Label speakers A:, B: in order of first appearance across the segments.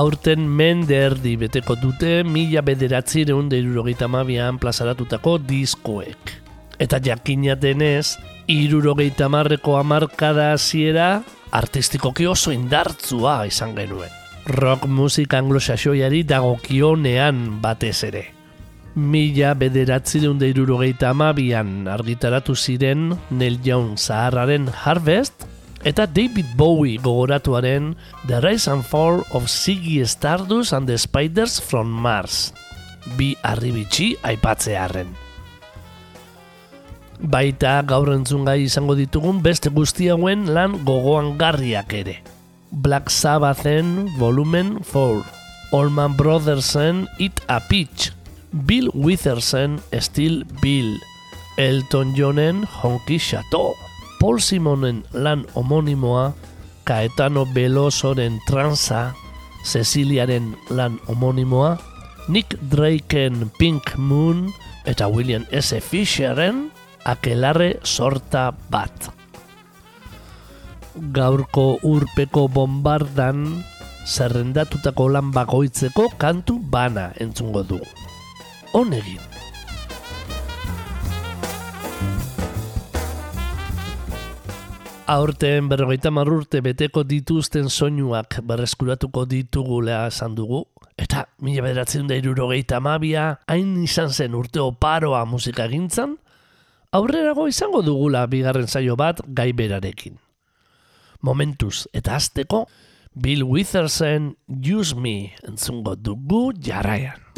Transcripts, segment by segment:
A: Aurten mende erdi beteko dute mila bederatzireun deirurogeita mabian plazaratutako diskoek. Eta jakina denez, irurogeita marreko amarkada hasiera artistikoki oso indartzua izan genuen. Rock musik anglosaxoiari dagokionean batez ere. Mila bederatzireun deirurogeita amabian argitaratu ziren Neil Young Zaharraren Harvest, eta David Bowie gogoratuaren The Rise and Fall of Ziggy Stardust and the Spiders from Mars. Bi arribitxi aipatzearen. Baita gaur entzungai izango ditugun beste guzti hauen lan gogoan garriak ere. Black Sabbathen Volumen 4, Allman Brothersen It a Pitch, Bill Withersen Still Bill, Elton Johnen Honky Chateau, Paul Simonen lan homonimoa, Caetano Belosoren transa, Ceciliaren lan homonimoa, Nick Drakeen Pink Moon eta William S. Fisheren akelarre sorta bat. Gaurko urpeko bombardan zerrendatutako lan bakoitzeko kantu bana entzungo du. Honegin. Aurten berrogeita marrurte beteko dituzten soinuak berreskuratuko ditugulea esan dugu. Eta mila bederatzen da irurogeita mabia, hain izan zen urte oparoa musika gintzan, aurrerago izango dugula bigarren saio bat gaiberarekin. Momentuz eta azteko, Bill Withersen Use Me entzungo dugu jarraian.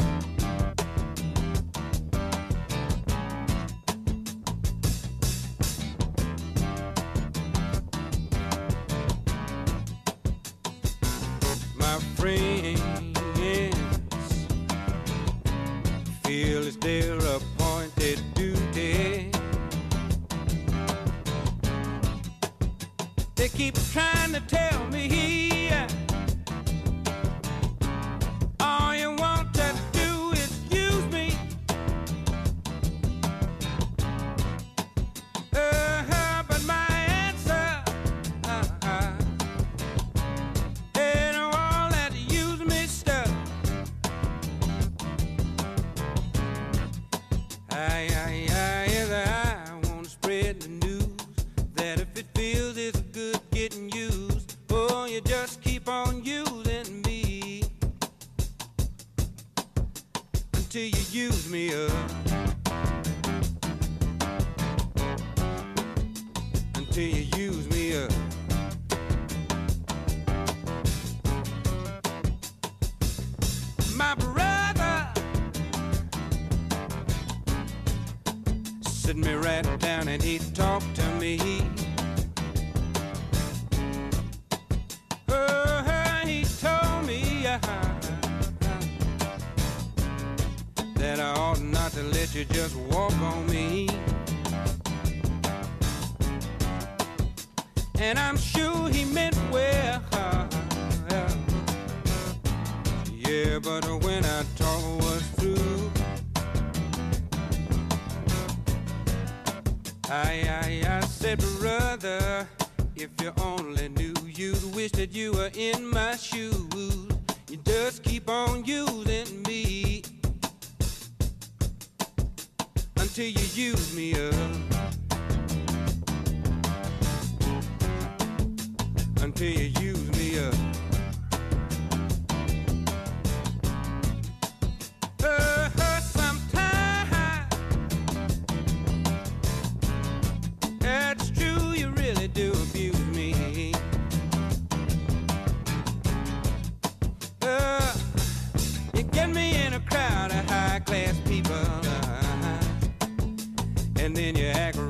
B: and then you act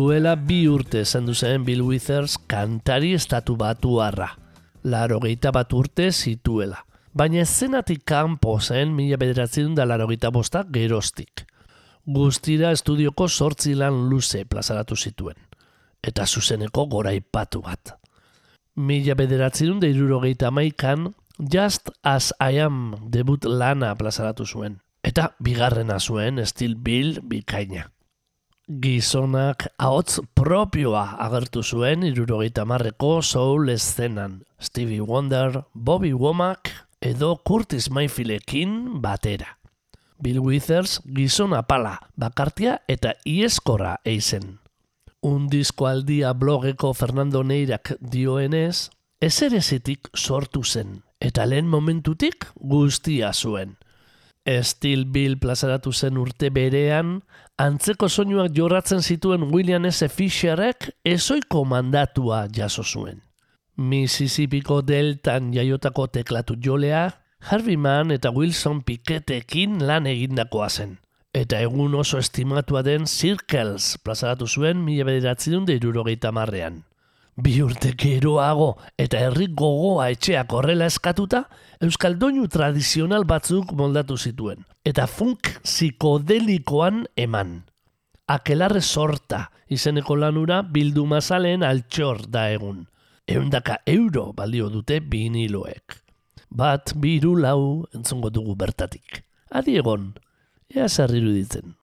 A: Duela bi urte zendu zen Bill Withers kantari estatu batu harra. Laro bat urte zituela. Baina zenatik kanpo zen mila bederatzen da laro geita bosta gerostik. Guztira estudioko sortzi lan luze plazaratu zituen. Eta zuzeneko goraipatu bat. Mila bederatzen da irurogeita maikan Just As I Am debut lana plazaratu zuen. Eta bigarrena zuen Still Bill bikaina gizonak ahots propioa agertu zuen irurogeita marreko soul eszenan. Stevie Wonder, Bobby Womack edo Curtis Mayfieldekin batera. Bill Withers gizon apala, bakartia eta ieskorra eizen. Un disko aldia blogeko Fernando Neirak dioenez, ezerezitik sortu zen, eta lehen momentutik guztia zuen. Steel Bill plazaratu zen urte berean, antzeko soinuak jorratzen zituen William S. Fisherrek ezoiko mandatua jaso zuen. Mississippiko deltan jaiotako teklatu jolea, Harvey Mann eta Wilson Piquetekin lan egindakoa zen. Eta egun oso estimatua den Circles plazaratu zuen mila bederatzen irurogeita marrean. Bi urte geroago eta herri gogoa etxeak horrela eskatuta, Euskal Doinu tradizional batzuk moldatu zituen. Eta funk psikodelikoan eman. Akelarre sorta izeneko lanura bildu mazalen altxor da egun. Eundaka euro balio dute biniloek. Bat, biru, lau, entzongo dugu bertatik. Adi egon, ea zer iruditzen.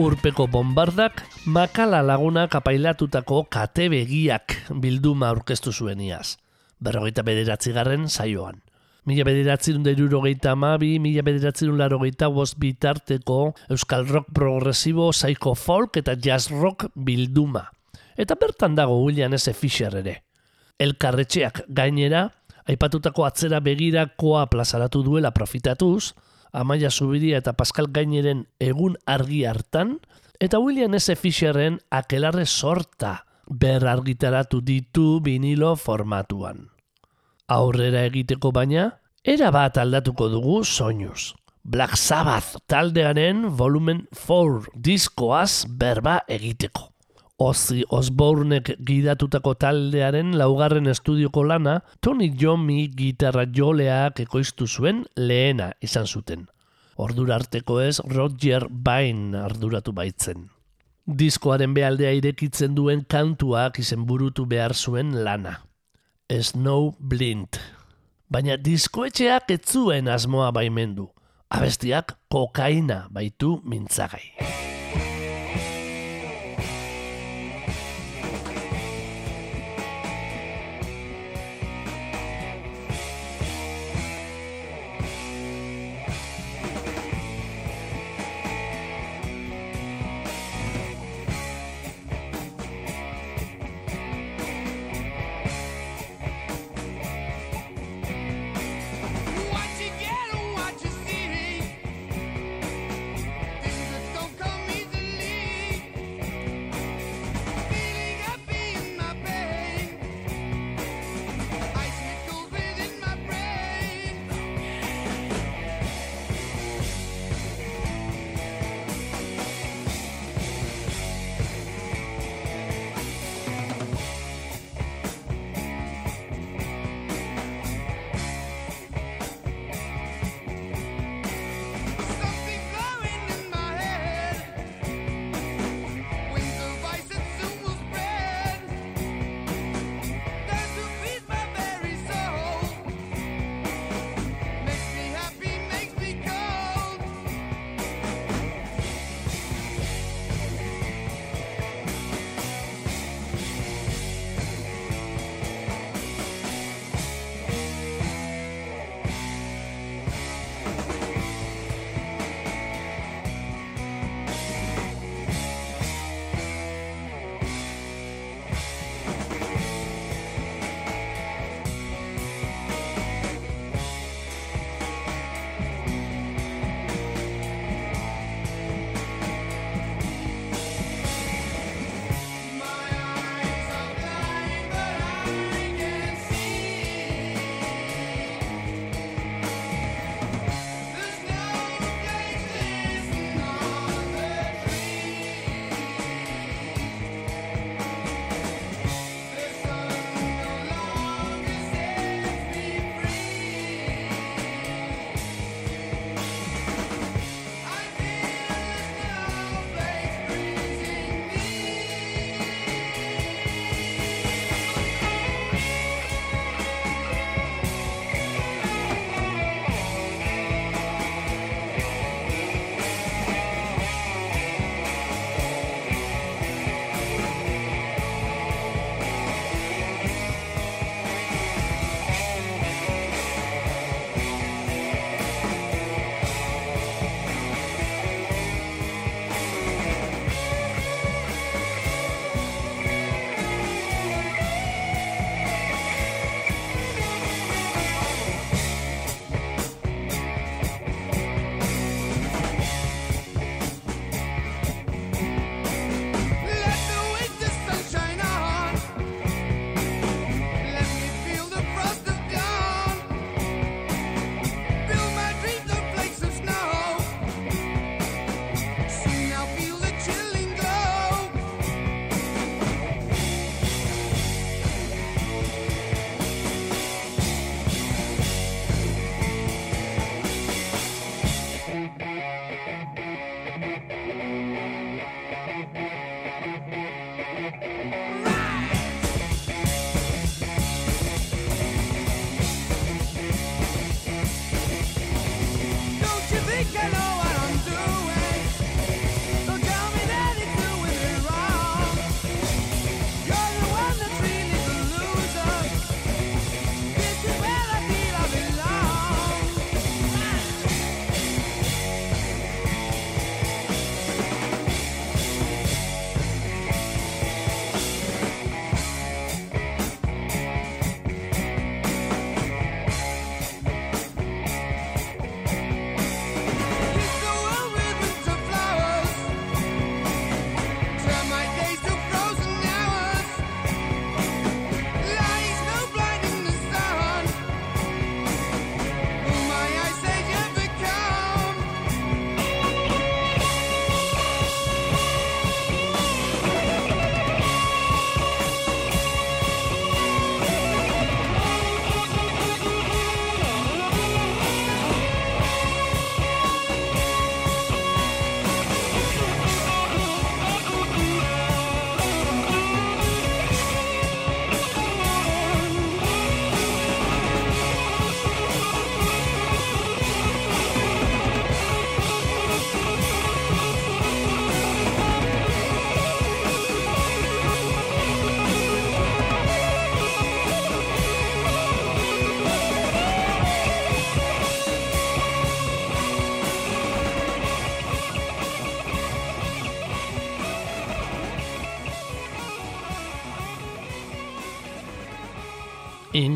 A: Urpeko bombardak makala lagunak apailatutako kate begiak bilduma aurkeztu zuen iaz. Berrogeita bederatzigarren saioan. Mila bederatzerun da irurogeita amabi, mila bederatzerun larogeita bost bitarteko euskal rock progresibo, psycho folk eta jazz rock bilduma. Eta bertan dago William S. Fisher ere. Elkarretxeak gainera, aipatutako atzera begirakoa plazaratu duela profitatuz, Amaia Zubiria eta Pascal Gaineren egun argi hartan, eta William S. Fisherren akelarre sorta ber argitaratu ditu vinilo formatuan. Aurrera egiteko baina, era bat aldatuko dugu soinuz. Black Sabbath taldearen volumen 4 diskoaz berba egiteko. Ozzy Osbournek gidatutako taldearen laugarren estudioko lana, Tony Jomi gitarra joleak ekoiztu zuen lehena izan zuten. Ordura arteko ez Roger Bain arduratu baitzen. Diskoaren bealdea irekitzen duen kantuak izen burutu behar zuen lana. Snow Blind. Baina diskoetxeak ez zuen asmoa baimendu. Abestiak kokaina baitu mintzagai.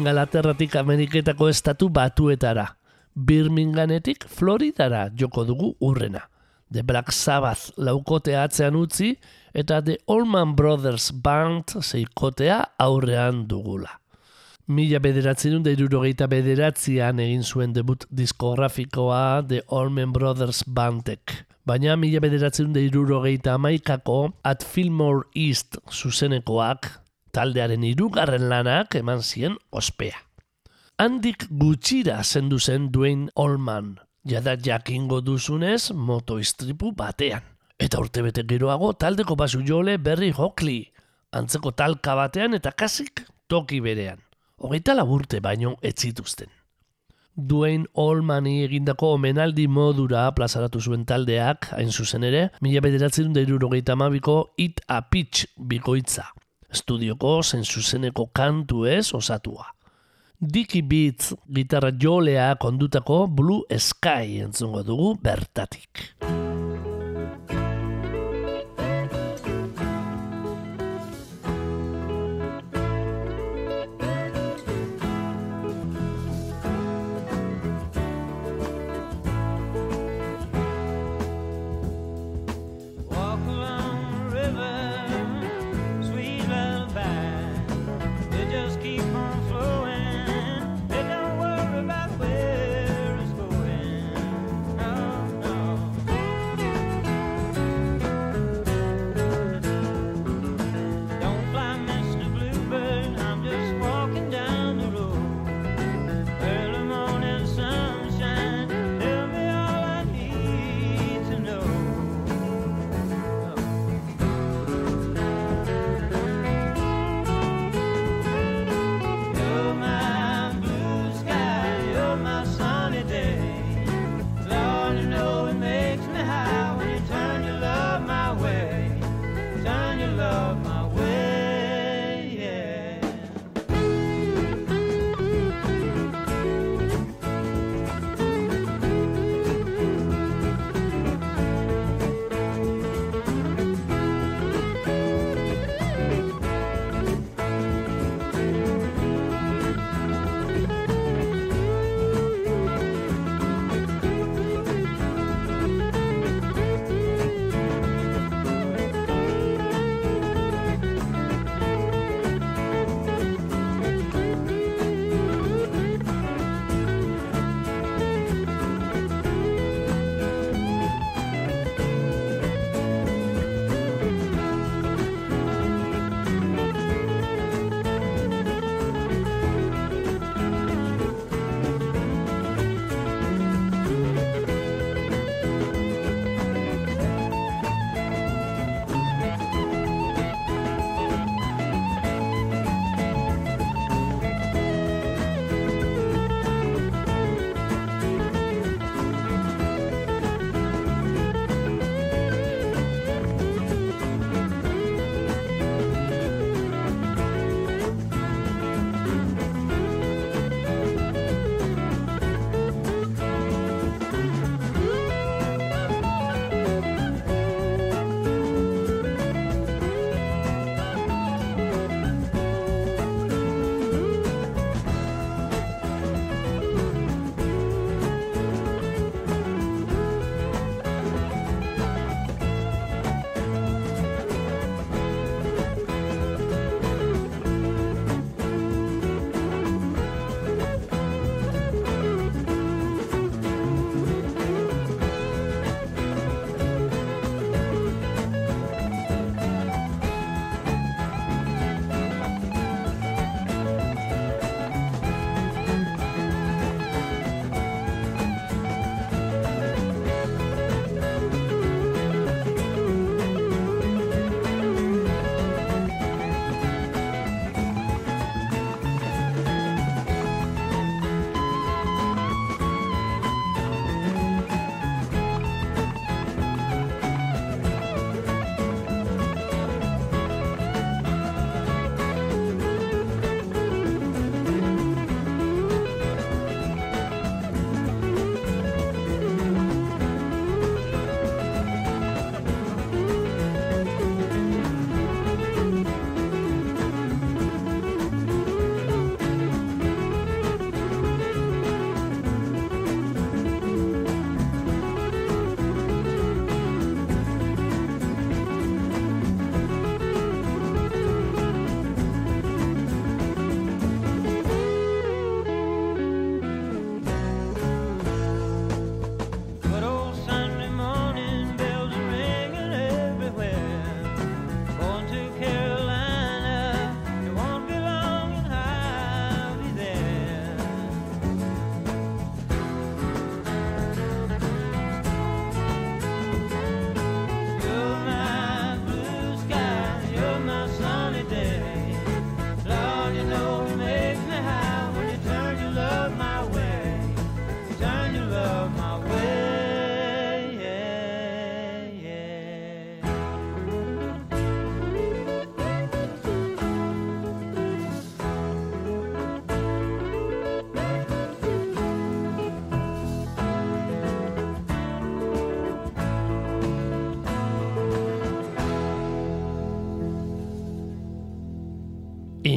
A: Ingalaterratik Ameriketako estatu batuetara. Birminghametik Floridara joko dugu urrena. The Black Sabbath laukotea atzean utzi eta The Allman Brothers Band zeikotea aurrean dugula. Mila bederatzen da irurogeita bederatzean egin zuen debut diskografikoa The Allman Brothers Bandek. Baina mila bederatzen da irurogeita amaikako At Fillmore East zuzenekoak taldearen hirugarren lanak eman zien ospea. Handik gutxira zendu zen Dwayne Allman, jada jakingo duzunez motoistripu batean. Eta urtebete geroago taldeko basu jole berri hokli, antzeko talka batean eta kasik toki berean. Hogeita laburte baino ez zituzten. Dwayne Allmani egindako omenaldi modura plazaratu zuen taldeak, hain zuzen ere, mila bederatzen da amabiko It a Pitch bikoitza. Estudioko zen zuzeneko kantu ez osatua. Dickie Beats gitarra jolea kondutako Blue Sky entzungo dugu bertatik.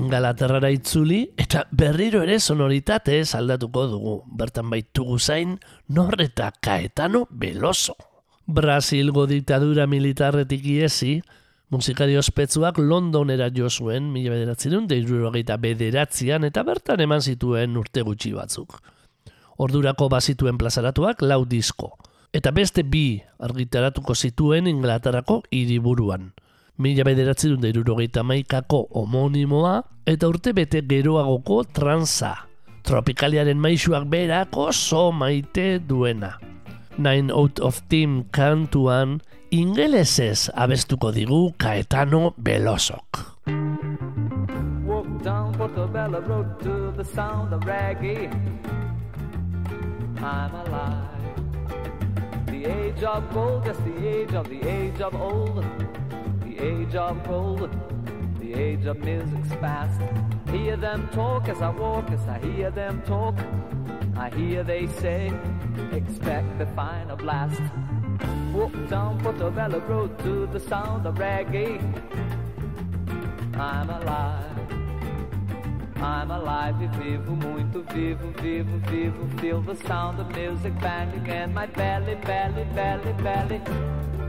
A: Ingalaterrara itzuli eta berriro ere sonoritatez aldatuko dugu. Bertan baitugu zain norreta kaetano beloso. Brasilgo diktadura militarretik iesi, musikari ospetsuak Londonera jo zuen, mila bederatzerun, deirurogeita bederatzean eta bertan eman zituen urte gutxi batzuk. Ordurako bazituen plazaratuak lau disko. Eta beste bi argitaratuko zituen Inglaterrako hiriburuan. Mila bederatzerun deirurogeita maikako homonimoa eta urte bete geroagoko transa. Tropikaliaren maisuak berak oso maite duena. Nine Out of Team kantuan ingelesez abestuko digu Caetano Belosok.
C: Walk down Portobello Road to the sound of reggae. I'm alive. The age of gold, yes, the age of the age of old. The age of gold, the age of music's past. Hear them talk as I walk, as I hear them talk. I hear they say, expect the final blast. Walk down Portobello Road to the sound of reggae. I'm alive. I'm alive vivo, muito vivo, vivo, vivo. Feel the sound of music banging in my belly, belly, belly, belly.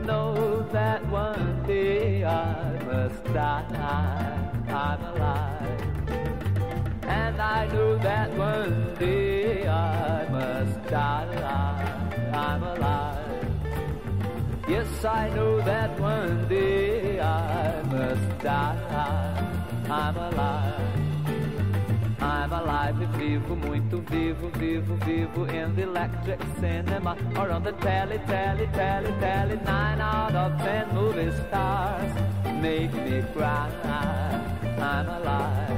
C: Know that one day I must die. I'm alive. And I know that one day I must die. I'm alive. Yes, I know that one day I must die. I'm alive. I'm alive e vivo, muito vivo, vivo, vivo in the electric cinema or on the telly, telly, telly, telly. Nine out of ten movie stars make me cry. I'm alive.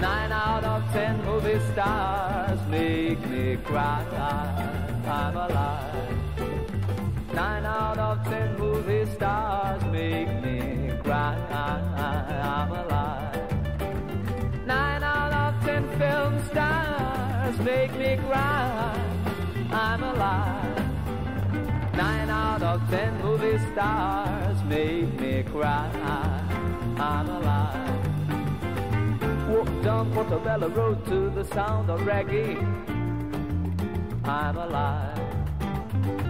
C: Nine out of ten movie stars make me cry. I'm alive. Nine out of ten movie stars make me cry. I'm alive. Make me cry. I'm alive. Nine out of ten movie stars make me cry. I'm alive. Walk down Portobello Road to the sound of reggae. I'm alive.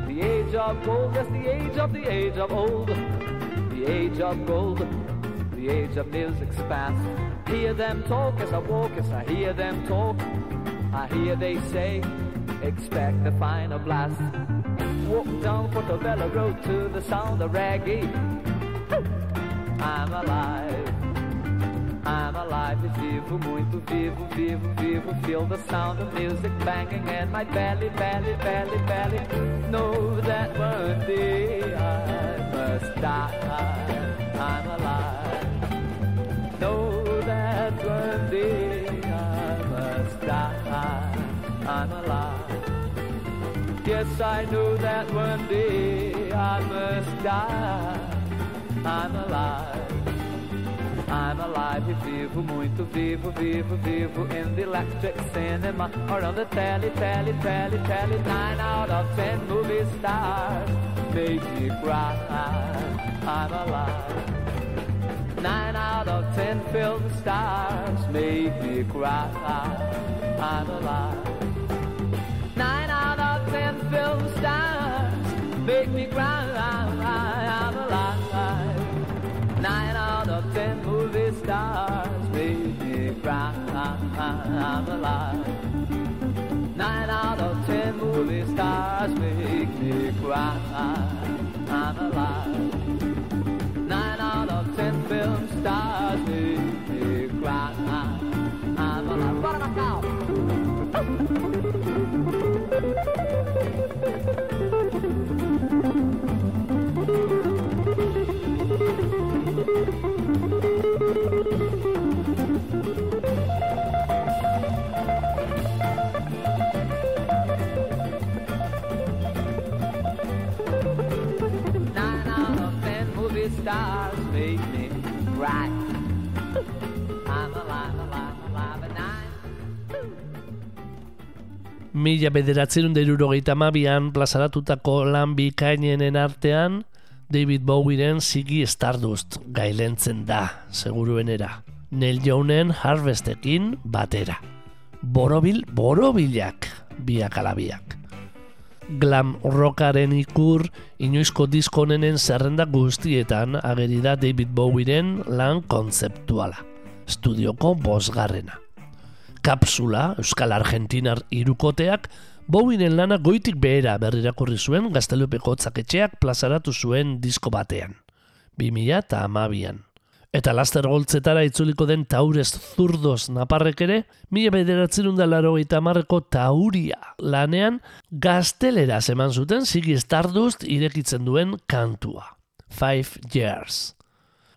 C: The age of gold, yes, the age of the age of old. The age of gold, the age of music's past. Hear them talk as I walk, as I hear them talk. I hear they say, expect the final blast. Walk down Portobello Road to the sound of reggae. I'm alive. I'm alive vivo, muito vivo, vivo, vivo. Feel the sound of music banging in my belly, belly, belly, belly. Know that one day I must die. I'm alive. I'm alive. Yes, I know that one day I must die. I'm alive. I'm alive vivo, muito vivo, vivo, vivo in the electric cinema or on the telly, telly, telly, telly. Nine out of ten movie stars make me cry. I'm alive. Nine out of ten film stars make me cry. I'm alive. Film stars make me cry. I'm alive. Nine out of ten movie stars make me cry. I'm alive. Nine out of ten movie stars make me cry. I'm alive.
A: Mila bederatzerun derurogeita mabian plazaratutako lan bikainenen artean, David Bowieren Ziggy Stardust gailentzen da, seguruenera. Neil Youngen Harvestekin batera. Borobil, borobilak, biak alabiak. Glam rockaren ikur, inoizko diskonenen zerrenda guztietan ageri da David Bowieren lan kontzeptuala. Estudioko bosgarrena. Kapsula, Euskal Argentinar irukoteak, Bowienen lana goitik behera berrirakurri zuen gaztelupeko tzaketxeak plazaratu zuen disko batean. 2000 eta amabian. Eta laster goltzetara itzuliko den taurez zurdoz naparrek ere, mila bederatzen da laro marreko tauria lanean gaztelera eman zuten Ziggy Stardust irekitzen duen kantua. Five Years.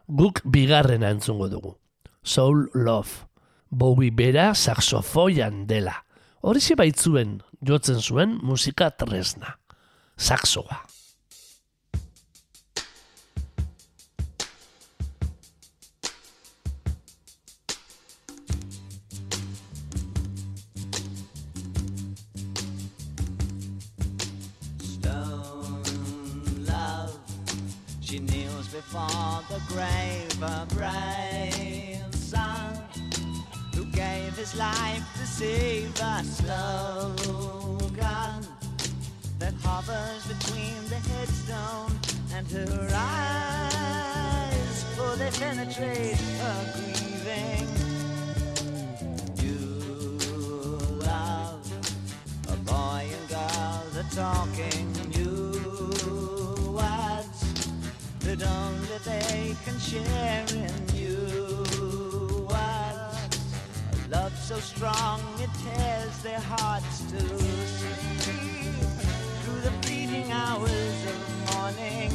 A: Guk bigarrena entzungo dugu. Soul Love. Bowie bera saxofoian dela. Horixe baitzuen jotzen zuen musika tresna. Saxoa.
D: before the grave, a brave son gave his life to save a slogan that hovers between the headstone and her eyes, for they penetrate her grieving. You love a boy and girl that talking new words that only they can share in you so strong it tears their hearts to sleep through the fleeting hours of morning.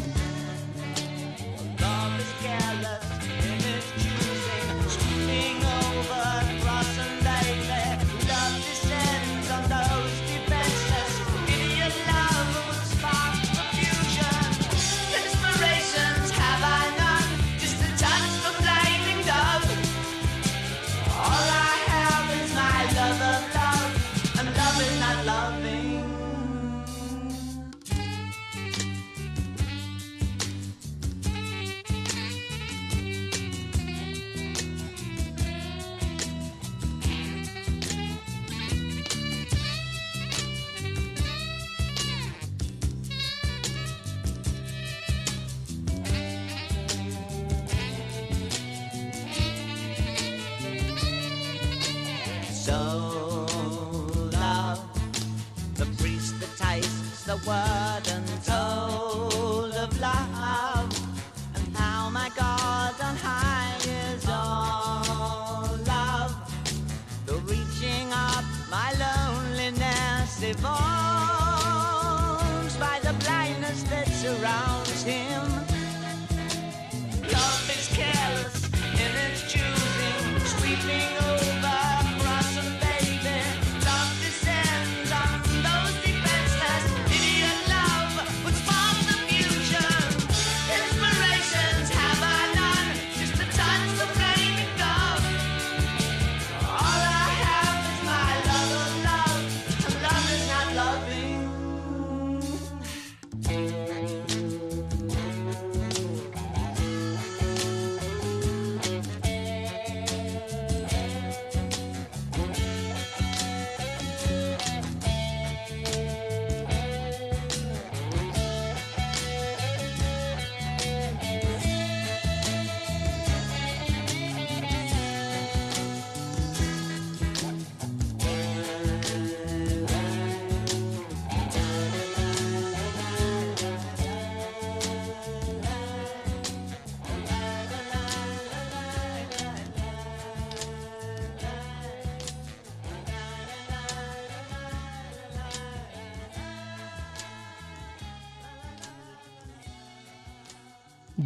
D: Love is careless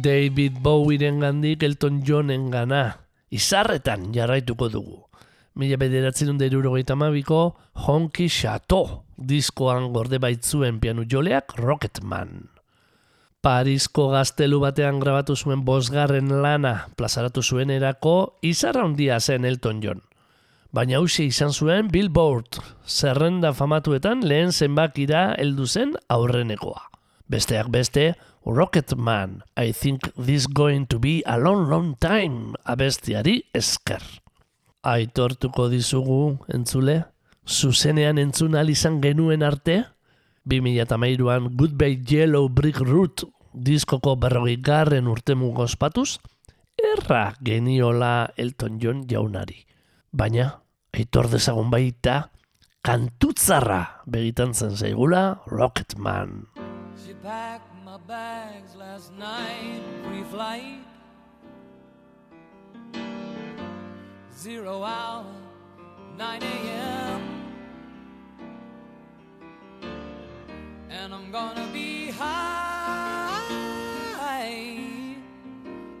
A: David Bowieren gandik Elton Johnen gana. Izarretan jarraituko dugu. Mila bederatzen mabiko Honky Chateau diskoan gorde baitzuen pianu joleak Rocketman. Parisko gaztelu batean grabatu zuen bosgarren lana plazaratu zuen erako izarra handia zen Elton John. Baina hausia izan zuen Billboard, zerrenda famatuetan lehen zenbakira heldu zen aurrenekoa. Besteak er beste, Rocket Man, I think this going to be a long, long time, abestiari esker. Aitortuko dizugu, entzule, zuzenean entzun izan genuen arte, 2008an Goodbye Yellow Brick Root diskoko berrogi garren ospatuz, mugospatuz, erra geniola Elton John jaunari. Baina, aitor dezagun baita, kantutzarra begitan zen zaigula Rocketman.
E: Rocketman. packed my bags last night pre-flight. Zero hour, 9 a.m. And I'm gonna be high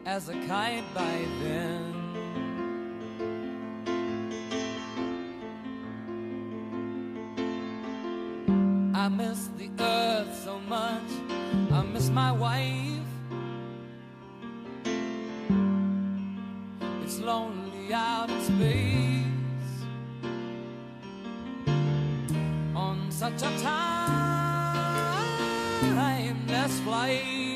E: as a kite by then. I miss the earth so much. I miss my wife. It's lonely out in space on such a timeless flight.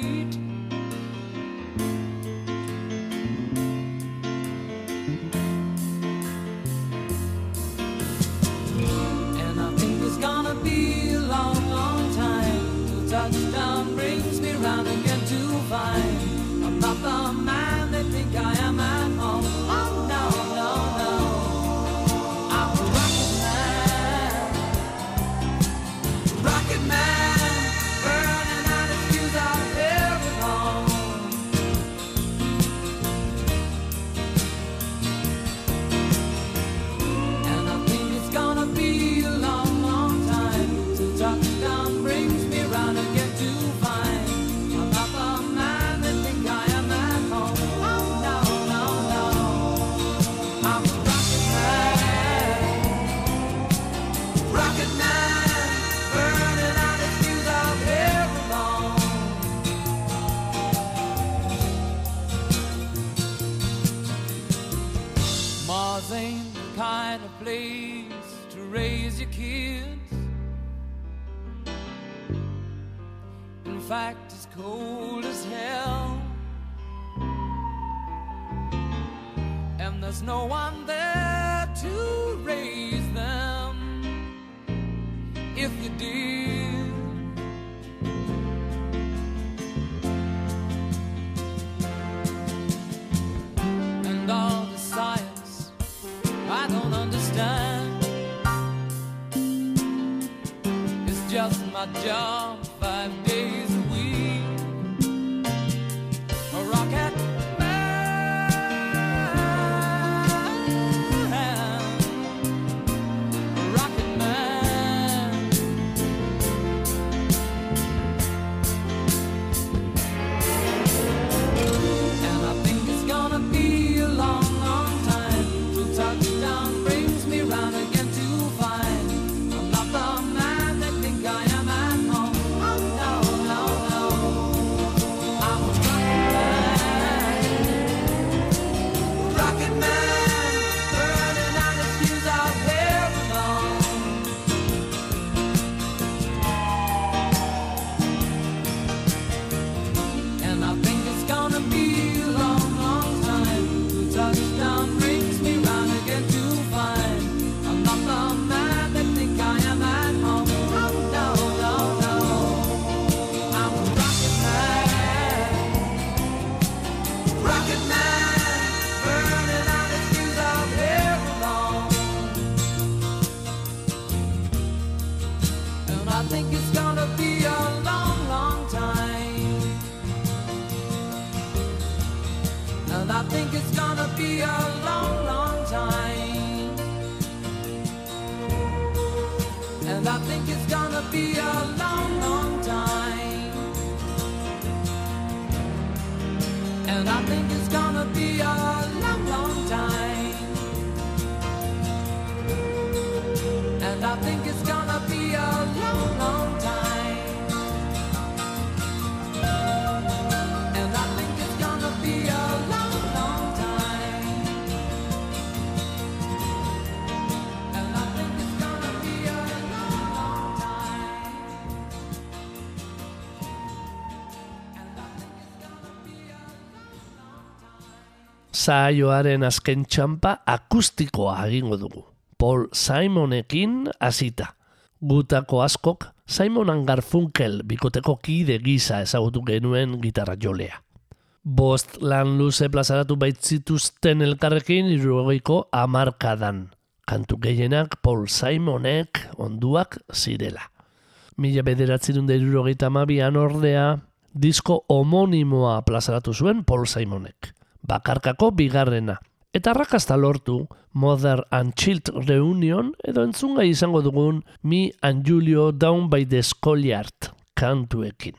A: Saioaren azken txampa akustikoa egingo dugu. Paul Simonekin hasita. Gutako askok Simon Garfunkel bikoteko kide gisa ezagutu genuen gitarra jolea. Bost lan luze plazaratu baitzituzten elkarrekin irurogeiko amarkadan. Kantu gehienak Paul Simonek onduak zirela. Mila bederatzerun da irurogeita amabian ordea, disko homonimoa plazaratu zuen Paul Simonek. Bakarkako bigarrena. Eta arrakasta lortu Mother and Child Reunion edo entzungai izango dugun Mi and Julio Down by the Schoolyard kantuekin.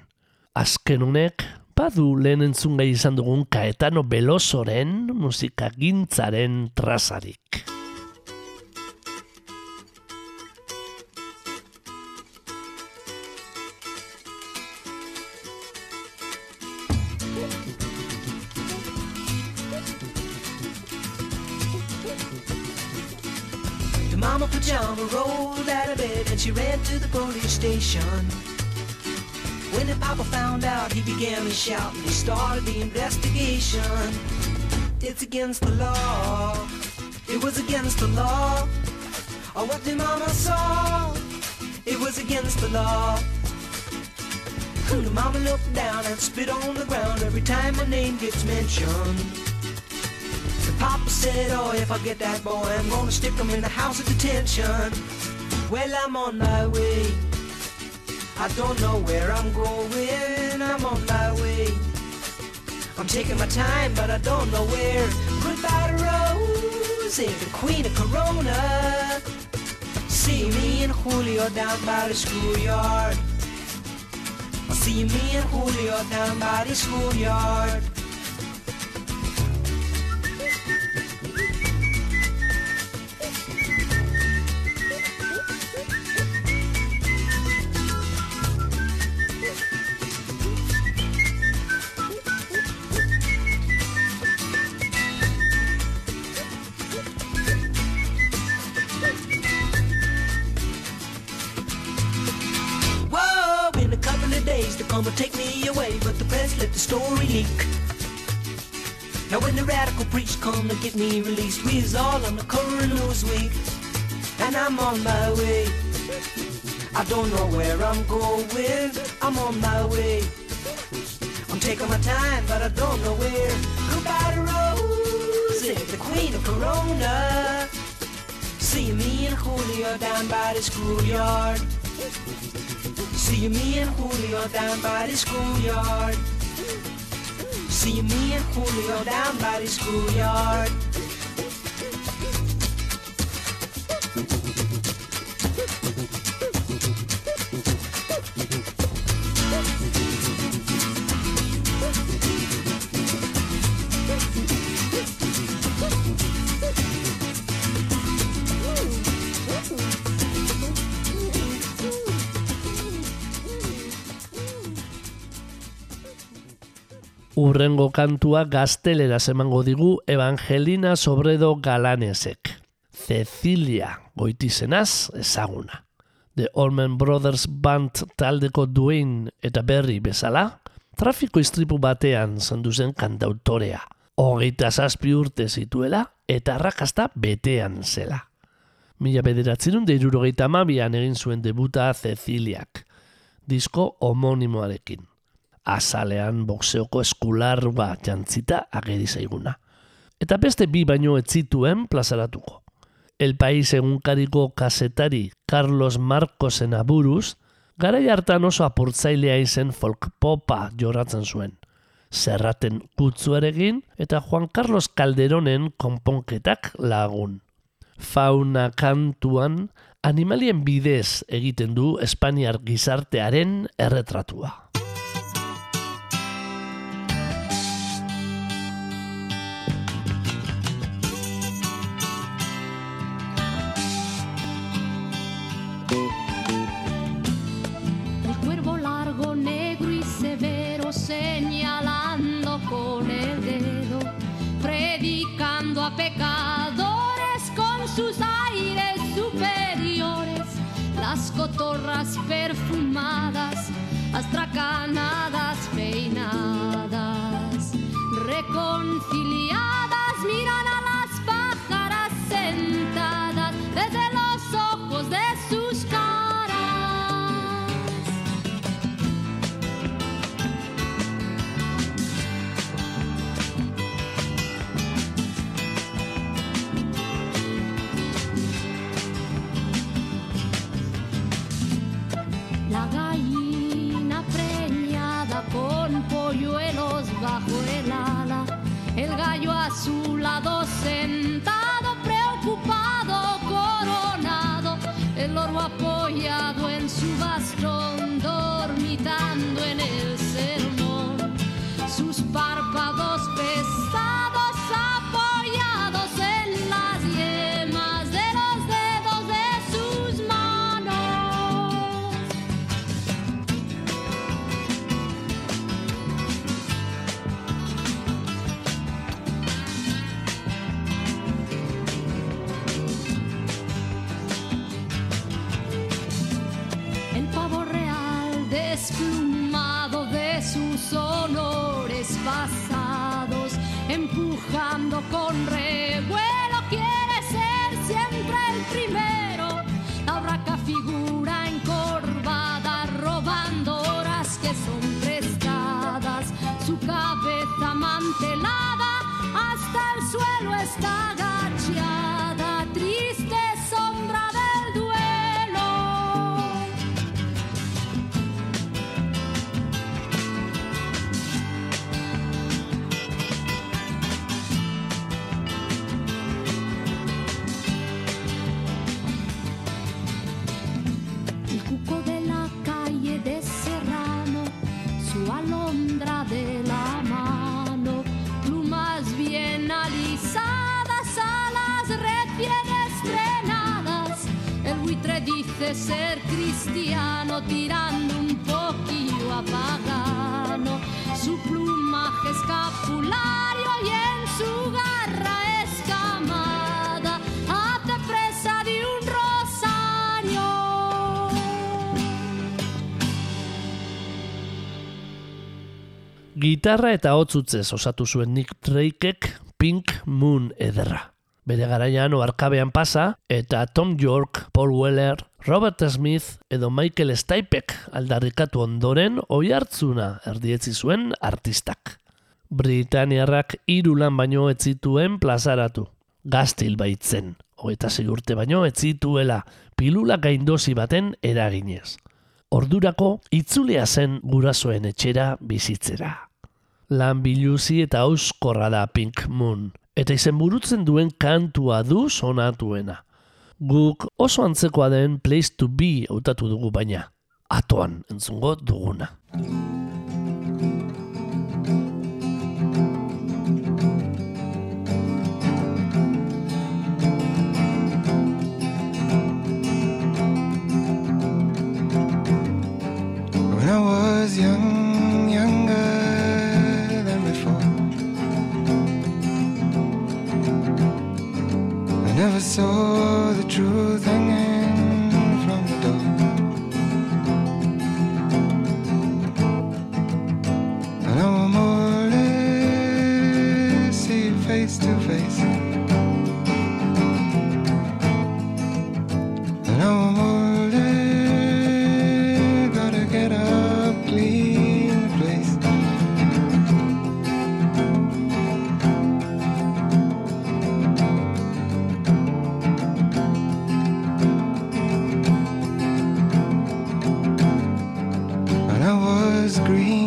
A: Azken unek, badu lehen entzungai izan dugun Kaetano Belosoren musikagintzaren trazarik.
F: She ran to the police station. When the papa found out, he began to shout and he started the investigation. It's against the law. It was against the law. Or what the mama saw. It was against the law. The mama looked down and spit on the ground every time my name gets mentioned. The papa said, oh, if I get that boy, I'm gonna stick him in the house of detention. Well, I'm on my way. I don't know where I'm going. I'm on my way. I'm taking my time, but I don't know where. Goodbye to Rosie, the queen of Corona. See me and Julio down by the schoolyard. See me and Julio down by the schoolyard. Gonna take me away, but the press let the story leak. Now when the radical preach come to get me released, we is all on the cover of Newsweek, and I'm on my way. I don't know where I'm going, I'm on my way. I'm taking my time, but I don't know where. Goodbye to Rosie, the queen of Corona. See me and Julio down by the schoolyard. See me and Julio down by the schoolyard. See me and Julio down by the schoolyard.
A: Urrengo kantua gazteleraz emango digu Evangelina Sobredo Galanesek. Cecilia goitizenaz ezaguna. The Allman Brothers Band taldeko duin eta berri bezala, trafiko istripu batean zandu zen kantautorea. Hogeita zazpi urte zituela eta arrakasta betean zela. Mila bederatzerun irurogeita amabian egin zuen debuta Ceciliak, disko homonimoarekin azalean boxeoko eskularba jantzita ageri zaiguna. Eta beste bi baino ez zituen plazaratuko. El País egunkariko kasetari Carlos Marcosen aburuz, garai hartan oso apurtzailea izen folk popa joratzen zuen. Zerraten kutzuarekin eta Juan Carlos Calderonen konponketak lagun. Fauna kantuan animalien bidez egiten du Espainiar gizartearen erretratua.
G: gorras perfumadas, astracanadas. El gallo a su lado sentado, preocupado, coronado. El loro apoyado
A: Gitarra eta hotzutzez osatu zuen Nick Drakeek Pink Moon ederra. Bere garaian oarkabean pasa eta Tom York, Paul Weller, Robert Smith edo Michael Stipek aldarrikatu ondoren oi hartzuna erdietzi zuen artistak. Britaniarrak hiru lan baino ez zituen plazaratu. Gaztil baitzen, hogeita sei urte baino ez zituela pilula gaindosi baten eraginez. Ordurako itzulea zen gurasoen etxera bizitzera. Lan biluzi eta auskorra da Pink Moon, eta izen burutzen duen kantua du sonatuena. Guk oso antzekoa den Place to Be hautatu dugu baina, atoan entzungo duguna.
H: Never saw the truth Green.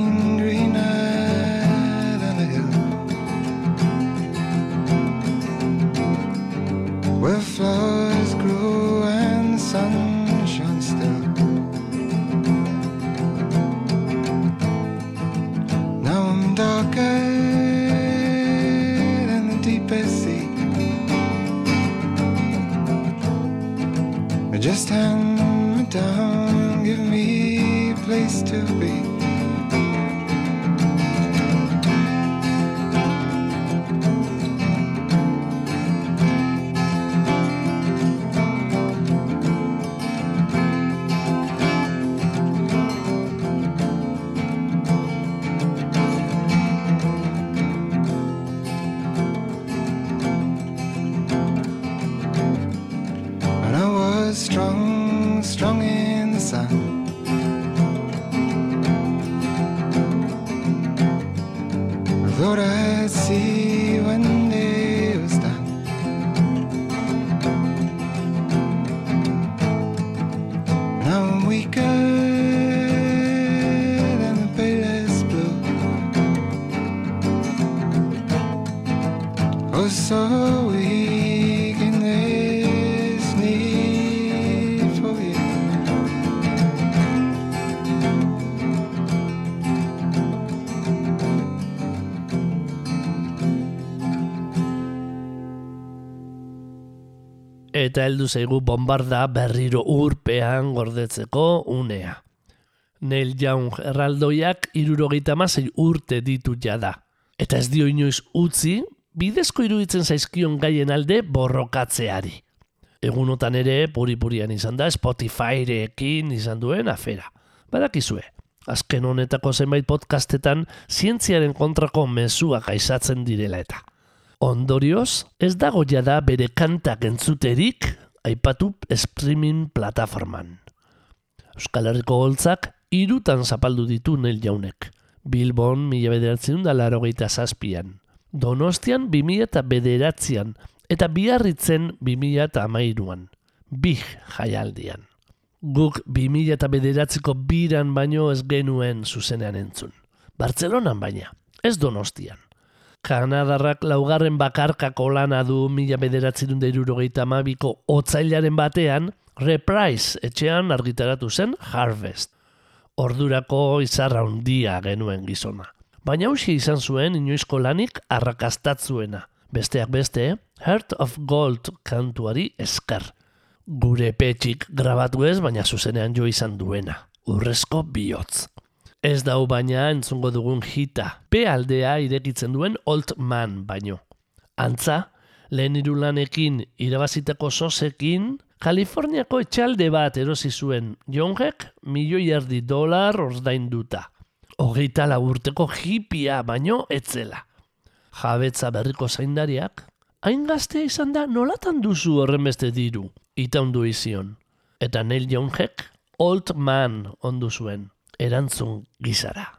A: Eta heldu zaigu bombarda berriro urpean gordetzeko unea. Neil Young erraldoiak irurogeita masei urte ditu jada. Eta ez dio inoiz utzi, bidezko iruditzen zaizkion gaien alde borrokatzeari. Egunotan ere puri-purian izan da Spotifyrekin izan duen afera. Badakizue, azken honetako zenbait podcastetan zientziaren kontrako mezuak aizatzen direla eta. Ondorioz, ez dago jada bere kantak entzuterik aipatu streaming plataforman. Euskal Herriko holtzak irutan zapaldu ditu Neil Jaunek. Bilbon mila bederatzen da larogeita zazpian. Donostian 2000 eta bederatzean eta biarritzen 2000 eta amairuan. Big jaialdian. Guk 2000 eta bederatzeko biran baino ez genuen zuzenean entzun. Bartzelonan baina, ez donostian. Kanadarrak laugarren bakarkako lana du mila bederatzen da irurogeita amabiko otzailaren batean, Reprise etxean argitaratu zen Harvest. Ordurako izarra handia genuen gizona. Baina hausi izan zuen inoizko lanik arrakastatzuena. Besteak beste, Heart of Gold kantuari esker. Gure petxik grabatu ez, baina zuzenean jo izan duena. Urrezko bihotz. Ez dau baina entzungo dugun hita. P aldea irekitzen duen Old Man baino. Antza, lehen irulanekin irabazitako sosekin, Kaliforniako etxalde bat erosi zuen Jongek milioi erdi dolar ordainduta. Hogeita urteko hipia baino etzela. Jabetza berriko zaindariak, hain gaztea izan da nolatan duzu horren beste diru, itaundu izion. Eta Neil Jongek Old Man ondu zuen, erantzun gizara.